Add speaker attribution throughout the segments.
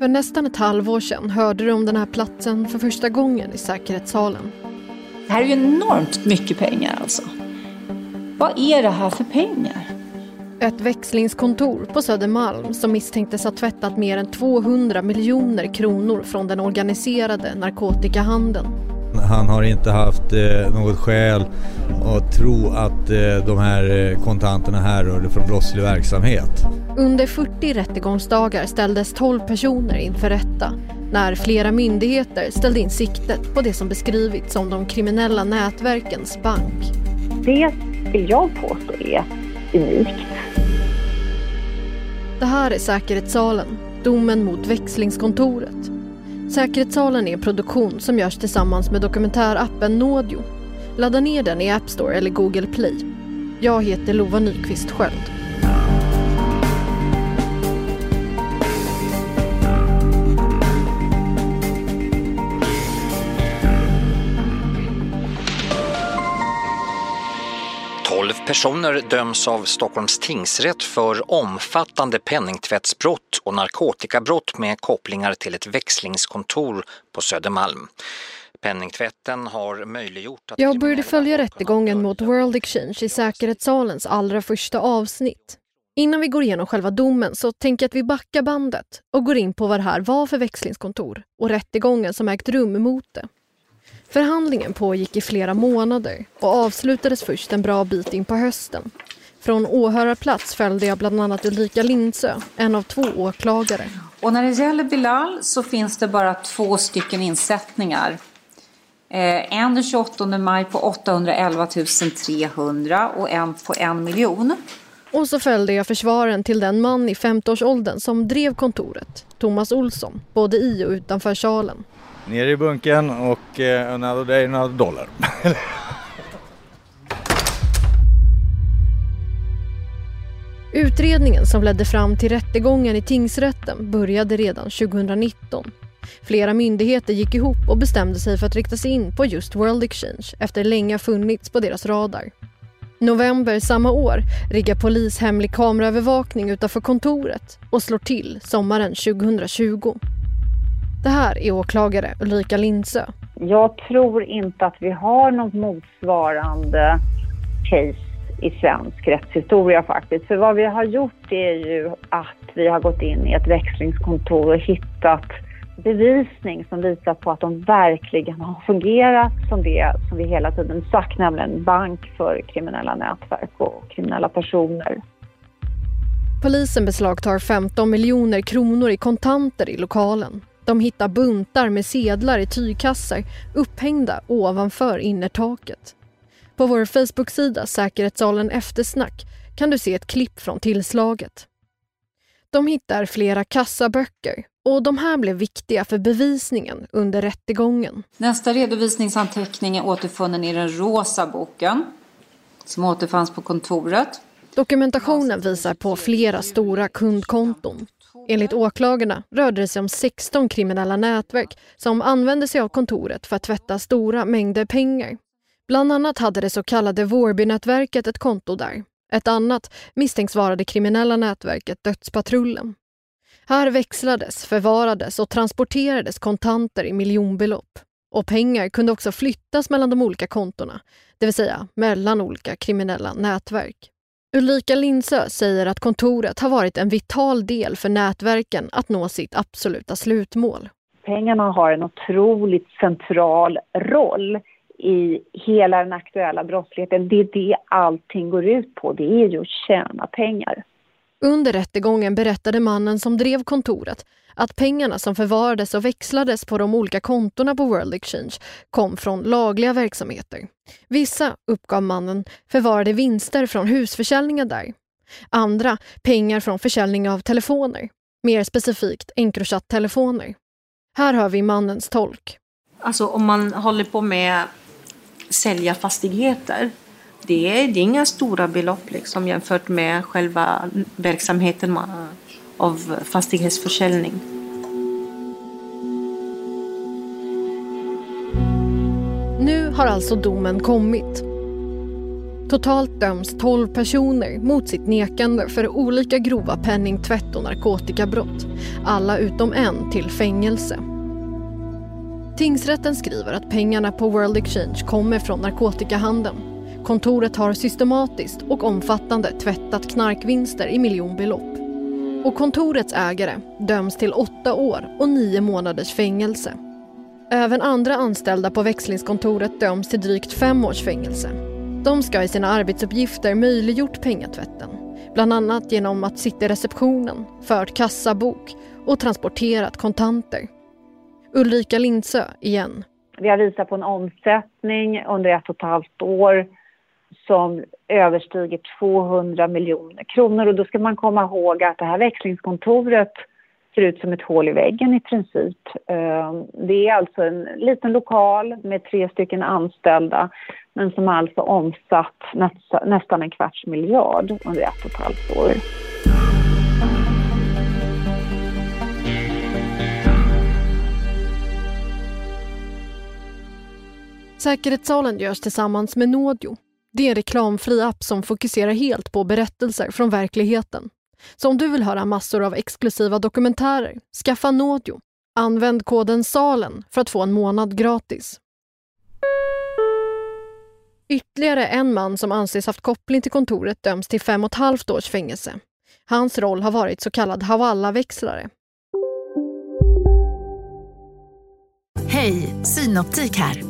Speaker 1: För nästan ett halvår sedan hörde du om den här platsen för första gången i säkerhetssalen.
Speaker 2: Det här är ju enormt mycket pengar alltså. Vad är det här för pengar?
Speaker 1: Ett växlingskontor på Södermalm som misstänktes ha tvättat mer än 200 miljoner kronor från den organiserade narkotikahandeln.
Speaker 3: Han har inte haft eh, något skäl att tro att eh, de här eh, kontanterna härrörde från brottslig verksamhet.
Speaker 1: Under 40 rättegångsdagar ställdes 12 personer inför rätta när flera myndigheter ställde in siktet på det som beskrivits som de kriminella nätverkens bank.
Speaker 4: Det vill jag påstå är unikt.
Speaker 1: Det här är Säkerhetssalen, domen mot växlingskontoret. Säkerhetssalen är en produktion som görs tillsammans med dokumentärappen Nådio. Ladda ner den i App Store eller Google Play. Jag heter Lova Nyqvist Sköld.
Speaker 5: Tolv personer döms av Stockholms tingsrätt för omfattande penningtvättsbrott och narkotikabrott med kopplingar till ett växlingskontor på Södermalm. Penningtvätten har möjliggjort att...
Speaker 1: Jag började följa rättegången mot World Exchange i Säkerhetssalens allra första avsnitt. Innan vi går igenom själva domen så tänker jag att vi backar bandet och går in på vad det här var för växlingskontor och rättegången som ägt rum emot det. Förhandlingen pågick i flera månader och avslutades först en bra bit in på hösten. Från åhörarplats följde jag bland annat Ulrika Lindsö, en av två åklagare.
Speaker 2: Och när det gäller Bilal så finns det bara två stycken insättningar. Eh, en den 28 maj på 811 300 och en på en miljon.
Speaker 1: Och så följde jag försvaren till den man i 50-årsåldern som drev kontoret, Thomas Olsson, både i och utanför salen.
Speaker 3: Ner i bunken och eh, another day, another dollar.
Speaker 1: Utredningen som ledde fram till rättegången i tingsrätten började redan 2019. Flera myndigheter gick ihop och bestämde sig för att rikta sig in på just World Exchange efter länge funnits på deras radar. November samma år riggar polis hemlig kameraövervakning utanför kontoret och slår till sommaren 2020. Det här är åklagare Ulrika Lindsö.
Speaker 4: Jag tror inte att vi har något motsvarande case i svensk rättshistoria faktiskt. För vad vi har gjort är ju att vi har gått in i ett växlingskontor och hittat bevisning som visar på att de verkligen har fungerat som det som vi hela tiden sagt, nämligen bank för kriminella nätverk och kriminella personer.
Speaker 1: Polisen beslagtar 15 miljoner kronor i kontanter i lokalen. De hittar buntar med sedlar i tygkassar upphängda ovanför innertaket. På vår Facebook-sida Säkerhetssalen Eftersnack kan du se ett klipp från tillslaget. De hittar flera kassaböcker och de här blev viktiga för bevisningen under rättegången.
Speaker 2: Nästa redovisningsanteckning är återfunnen i den rosa boken som återfanns på kontoret.
Speaker 1: Dokumentationen visar på flera stora kundkonton. Enligt åklagarna rörde det sig om 16 kriminella nätverk som använde sig av kontoret för att tvätta stora mängder pengar. Bland annat hade det så kallade Vårbynätverket ett konto där. Ett annat misstänks vara det kriminella nätverket Dödspatrullen. Här växlades, förvarades och transporterades kontanter i miljonbelopp. Och pengar kunde också flyttas mellan de olika kontona, det vill säga mellan olika kriminella nätverk. Ulrika Lindsö säger att kontoret har varit en vital del för nätverken att nå sitt absoluta slutmål.
Speaker 4: Pengarna har en otroligt central roll i hela den aktuella brottsligheten. Det är det allting går ut på, det är ju att tjäna pengar.
Speaker 1: Under rättegången berättade mannen som drev kontoret att pengarna som förvarades och växlades på de olika kontona på World Exchange kom från lagliga verksamheter. Vissa, uppgav mannen, förvarade vinster från husförsäljningar där. Andra pengar från försäljning av telefoner. Mer specifikt Encrochat-telefoner. Här hör vi mannens tolk.
Speaker 6: Alltså om man håller på med sälja fastigheter det är, det är inga stora belopp liksom jämfört med själva verksamheten av fastighetsförsäljning.
Speaker 1: Nu har alltså domen kommit. Totalt döms 12 personer mot sitt nekande för olika grova penningtvätt och narkotikabrott. Alla utom en till fängelse. Tingsrätten skriver att pengarna på World Exchange kommer från narkotikahandeln. Kontoret har systematiskt och omfattande tvättat knarkvinster i miljonbelopp. Och kontorets ägare döms till åtta år och nio månaders fängelse. Även andra anställda på växlingskontoret döms till drygt fem års fängelse. De ska i sina arbetsuppgifter möjliggjort pengatvätten. Bland annat genom att sitta i receptionen, fört kassabok och transporterat kontanter. Ulrika Lindsö igen.
Speaker 4: Vi har visat på en omsättning under ett och ett halvt år som överstiger 200 miljoner kronor. Och då ska man komma ihåg att det här växlingskontoret ser ut som ett hål i väggen i princip. Ehm, det är alltså en liten lokal med tre stycken anställda men som alltså omsatt nästan en kvarts miljard under ett och ett halvt år.
Speaker 1: Säkerhetssalen görs tillsammans med Nådio. Det är en reklamfri app som fokuserar helt på berättelser från verkligheten. Så om du vill höra massor av exklusiva dokumentärer, skaffa Nådio. Använd koden SALEN för att få en månad gratis. Ytterligare en man som anses haft koppling till kontoret döms till fem och ett halvt års fängelse. Hans roll har varit så kallad hawalla-växlare.
Speaker 7: Hej, Synoptik här.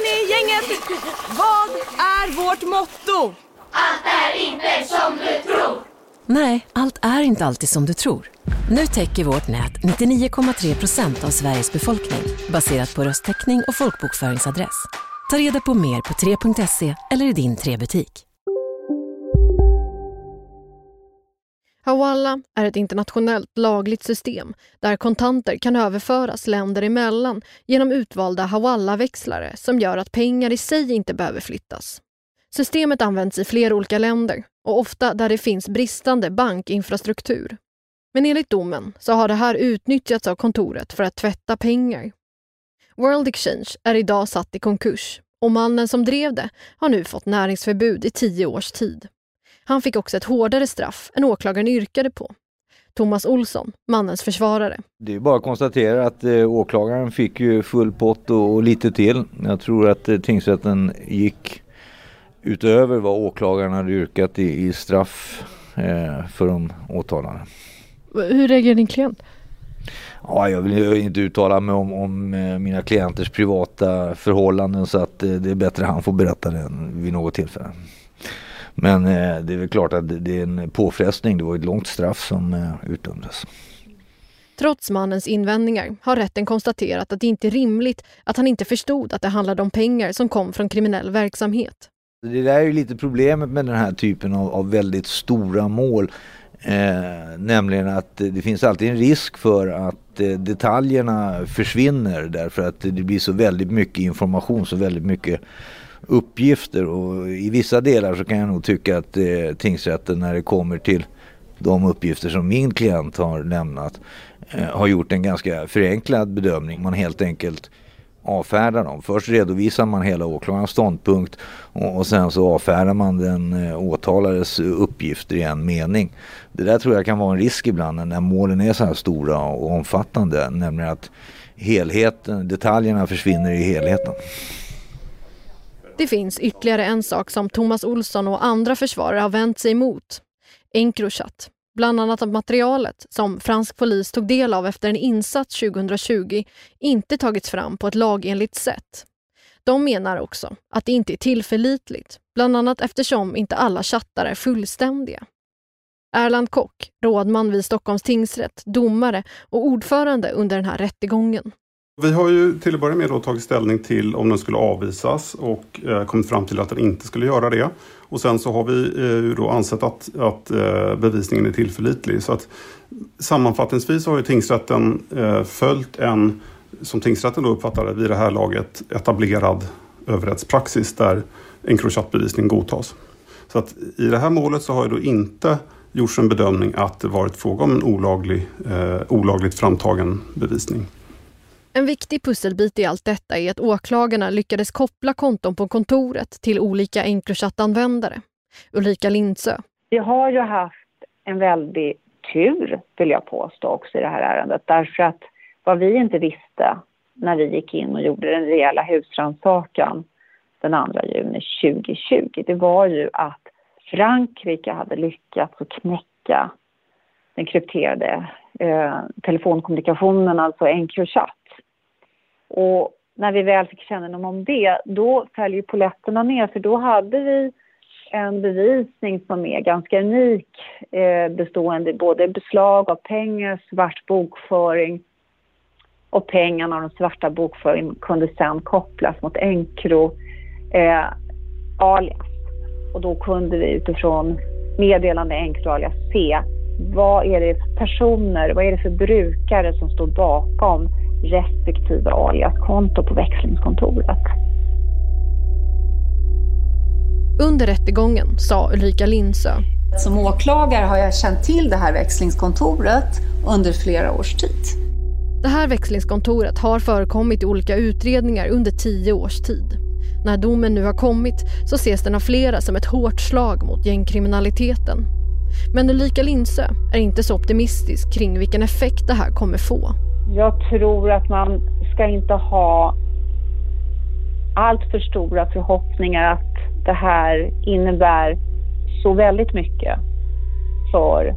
Speaker 8: Hörni, gänget! Vad är vårt motto?
Speaker 9: Allt är inte som du tror.
Speaker 10: Nej, allt är inte alltid som du tror. Nu täcker vårt nät 99,3 procent av Sveriges befolkning baserat på röstteckning och folkbokföringsadress. Ta reda på mer på 3.se eller i din 3-butik.
Speaker 1: Hawala är ett internationellt lagligt system där kontanter kan överföras länder emellan genom utvalda hawala-växlare som gör att pengar i sig inte behöver flyttas. Systemet används i flera olika länder och ofta där det finns bristande bankinfrastruktur. Men enligt domen så har det här utnyttjats av kontoret för att tvätta pengar. World Exchange är idag satt i konkurs och mannen som drev det har nu fått näringsförbud i tio års tid. Han fick också ett hårdare straff än åklagaren yrkade på. Thomas Olsson, mannens försvarare.
Speaker 3: Det är bara att konstatera att eh, åklagaren fick ju full pott och, och lite till. Jag tror att eh, tingsrätten gick utöver vad åklagaren hade yrkat i, i straff eh, för de åtalade.
Speaker 1: Hur reagerar din klient?
Speaker 3: Ja, jag vill inte uttala mig om, om eh, mina klienters privata förhållanden så att eh, det är bättre han får berätta det vid något tillfälle. Men eh, det är väl klart att det är en påfrestning. Det var ett långt straff som eh, utdömdes.
Speaker 1: Trots mannens invändningar har rätten konstaterat att det inte är rimligt att han inte förstod att det handlade om pengar som kom från kriminell verksamhet.
Speaker 3: Det där är ju lite problemet med den här typen av, av väldigt stora mål. Eh, nämligen att det finns alltid en risk för att eh, detaljerna försvinner därför att det blir så väldigt mycket information, så väldigt mycket uppgifter och i vissa delar så kan jag nog tycka att eh, tingsrätten när det kommer till de uppgifter som min klient har lämnat eh, har gjort en ganska förenklad bedömning. Man helt enkelt avfärdar dem. Först redovisar man hela åklagarens ståndpunkt och, och sen så avfärdar man den eh, åtalades uppgifter i en mening. Det där tror jag kan vara en risk ibland när målen är så här stora och omfattande. Nämligen att helheten, detaljerna försvinner i helheten.
Speaker 1: Det finns ytterligare en sak som Thomas Olsson och andra försvarare har vänt sig emot. Encrochat. Bland annat att materialet som fransk polis tog del av efter en insats 2020 inte tagits fram på ett lagenligt sätt. De menar också att det inte är tillförlitligt, bland annat eftersom inte alla chattar är fullständiga. Erland Kock, rådman vid Stockholms tingsrätt, domare och ordförande under den här rättegången.
Speaker 11: Vi har ju till att börja med då tagit ställning till om den skulle avvisas och eh, kommit fram till att den inte skulle göra det. Och sen så har vi eh, då ansett att, att eh, bevisningen är tillförlitlig. Så att, sammanfattningsvis har ju tingsrätten eh, följt en, som tingsrätten då uppfattar det, vid det här laget etablerad överrättspraxis där Encrochat-bevisning godtas. Så att i det här målet så har ju då inte gjorts en bedömning att det varit fråga om en olaglig, eh, olagligt framtagen bevisning.
Speaker 1: En viktig pusselbit i allt detta är att åklagarna lyckades koppla konton på kontoret till olika Encrochat-användare. Ulrika Lindsö.
Speaker 4: Vi har ju haft en väldig tur, vill jag påstå, också i det här ärendet. Därför att vad vi inte visste när vi gick in och gjorde den rejäla husrannsakan den 2 juni 2020, det var ju att Frankrike hade lyckats att knäcka den krypterade eh, telefonkommunikationen, alltså Encrochat. Och när vi väl fick kännedom om det, då följer poletterna ner för då hade vi en bevisning som är ganska unik eh, bestående både beslag av pengar, svart bokföring och pengarna och den svarta bokföringen kunde sedan kopplas mot Encro eh, alias. Och då kunde vi utifrån meddelande Encro alias se vad är det för personer, vad är det för brukare som står bakom respektive aliaskonto på växlingskontoret.
Speaker 1: Under rättegången sa Ulrika Lindsö.
Speaker 2: Som åklagare har jag känt till det här växlingskontoret under flera års tid.
Speaker 1: Det här växlingskontoret har förekommit i olika utredningar under tio års tid. När domen nu har kommit så ses den av flera som ett hårt slag mot gängkriminaliteten. Men Ulrika Lindsö är inte så optimistisk kring vilken effekt det här kommer få.
Speaker 4: Jag tror att man ska inte ha allt för stora förhoppningar att det här innebär så väldigt mycket för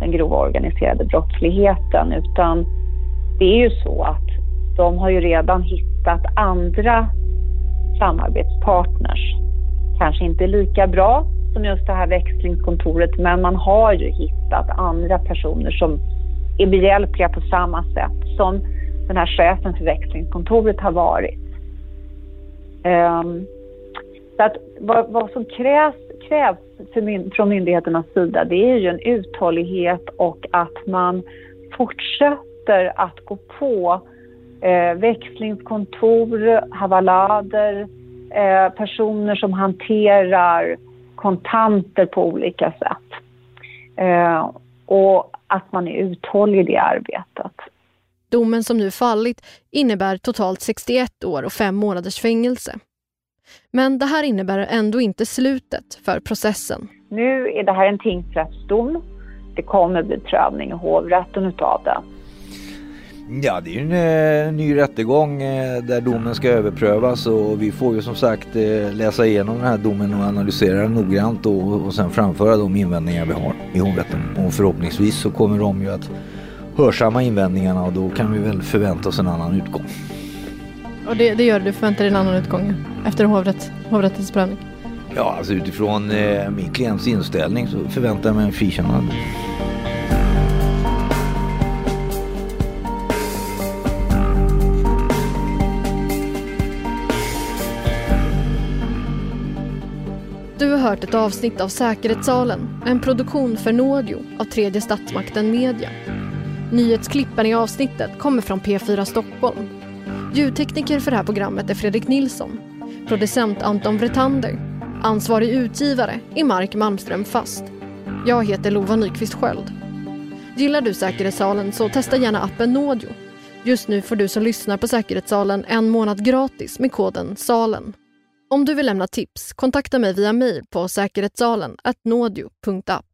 Speaker 4: den grova organiserade brottsligheten utan det är ju så att de har ju redan hittat andra samarbetspartners. Kanske inte lika bra som just det här växlingskontoret men man har ju hittat andra personer som är behjälpliga på samma sätt som den här chefen för växlingskontoret har varit. Um, så att vad, vad som krävs, krävs myn, från myndigheternas sida det är ju en uthållighet och att man fortsätter att gå på eh, växlingskontor, havalader, eh, personer som hanterar kontanter på olika sätt. Eh, och att man är uthållig i det arbetet.
Speaker 1: Domen som nu fallit innebär totalt 61 år och fem månaders fängelse. Men det här innebär ändå inte slutet för processen.
Speaker 4: Nu är det här en tingsrättsdom. Det kommer bli prövning i hovrätten utav det.
Speaker 3: Ja, det är ju en eh, ny rättegång eh, där domen ska överprövas och vi får ju som sagt eh, läsa igenom den här domen och analysera den noggrant och, och sen framföra de invändningar vi har i hovrätten. Och förhoppningsvis så kommer de ju att hörsamma invändningarna och då kan vi väl förvänta oss en annan utgång.
Speaker 1: Och det, det gör du? förväntar dig en annan utgång efter hovrätt, hovrättens prövning?
Speaker 3: Ja, alltså utifrån eh, min klients inställning så förväntar jag mig en frikännande.
Speaker 1: Hört ett avsnitt av Säkerhetssalen, en produktion för Nådio av tredje statsmakten Media. Nyhetsklippen i avsnittet kommer från P4 Stockholm. Ljudtekniker för det här programmet är Fredrik Nilsson. Producent Anton Vretander. Ansvarig utgivare är Mark Malmström Fast. Jag heter Lova Nyqvist Sköld. Gillar du Säkerhetssalen så testa gärna appen Nådio. Just nu får du som lyssnar på Säkerhetssalen en månad gratis med koden SALEN. Om du vill lämna tips, kontakta mig via mejl på säkerhetssalen.nådio.app.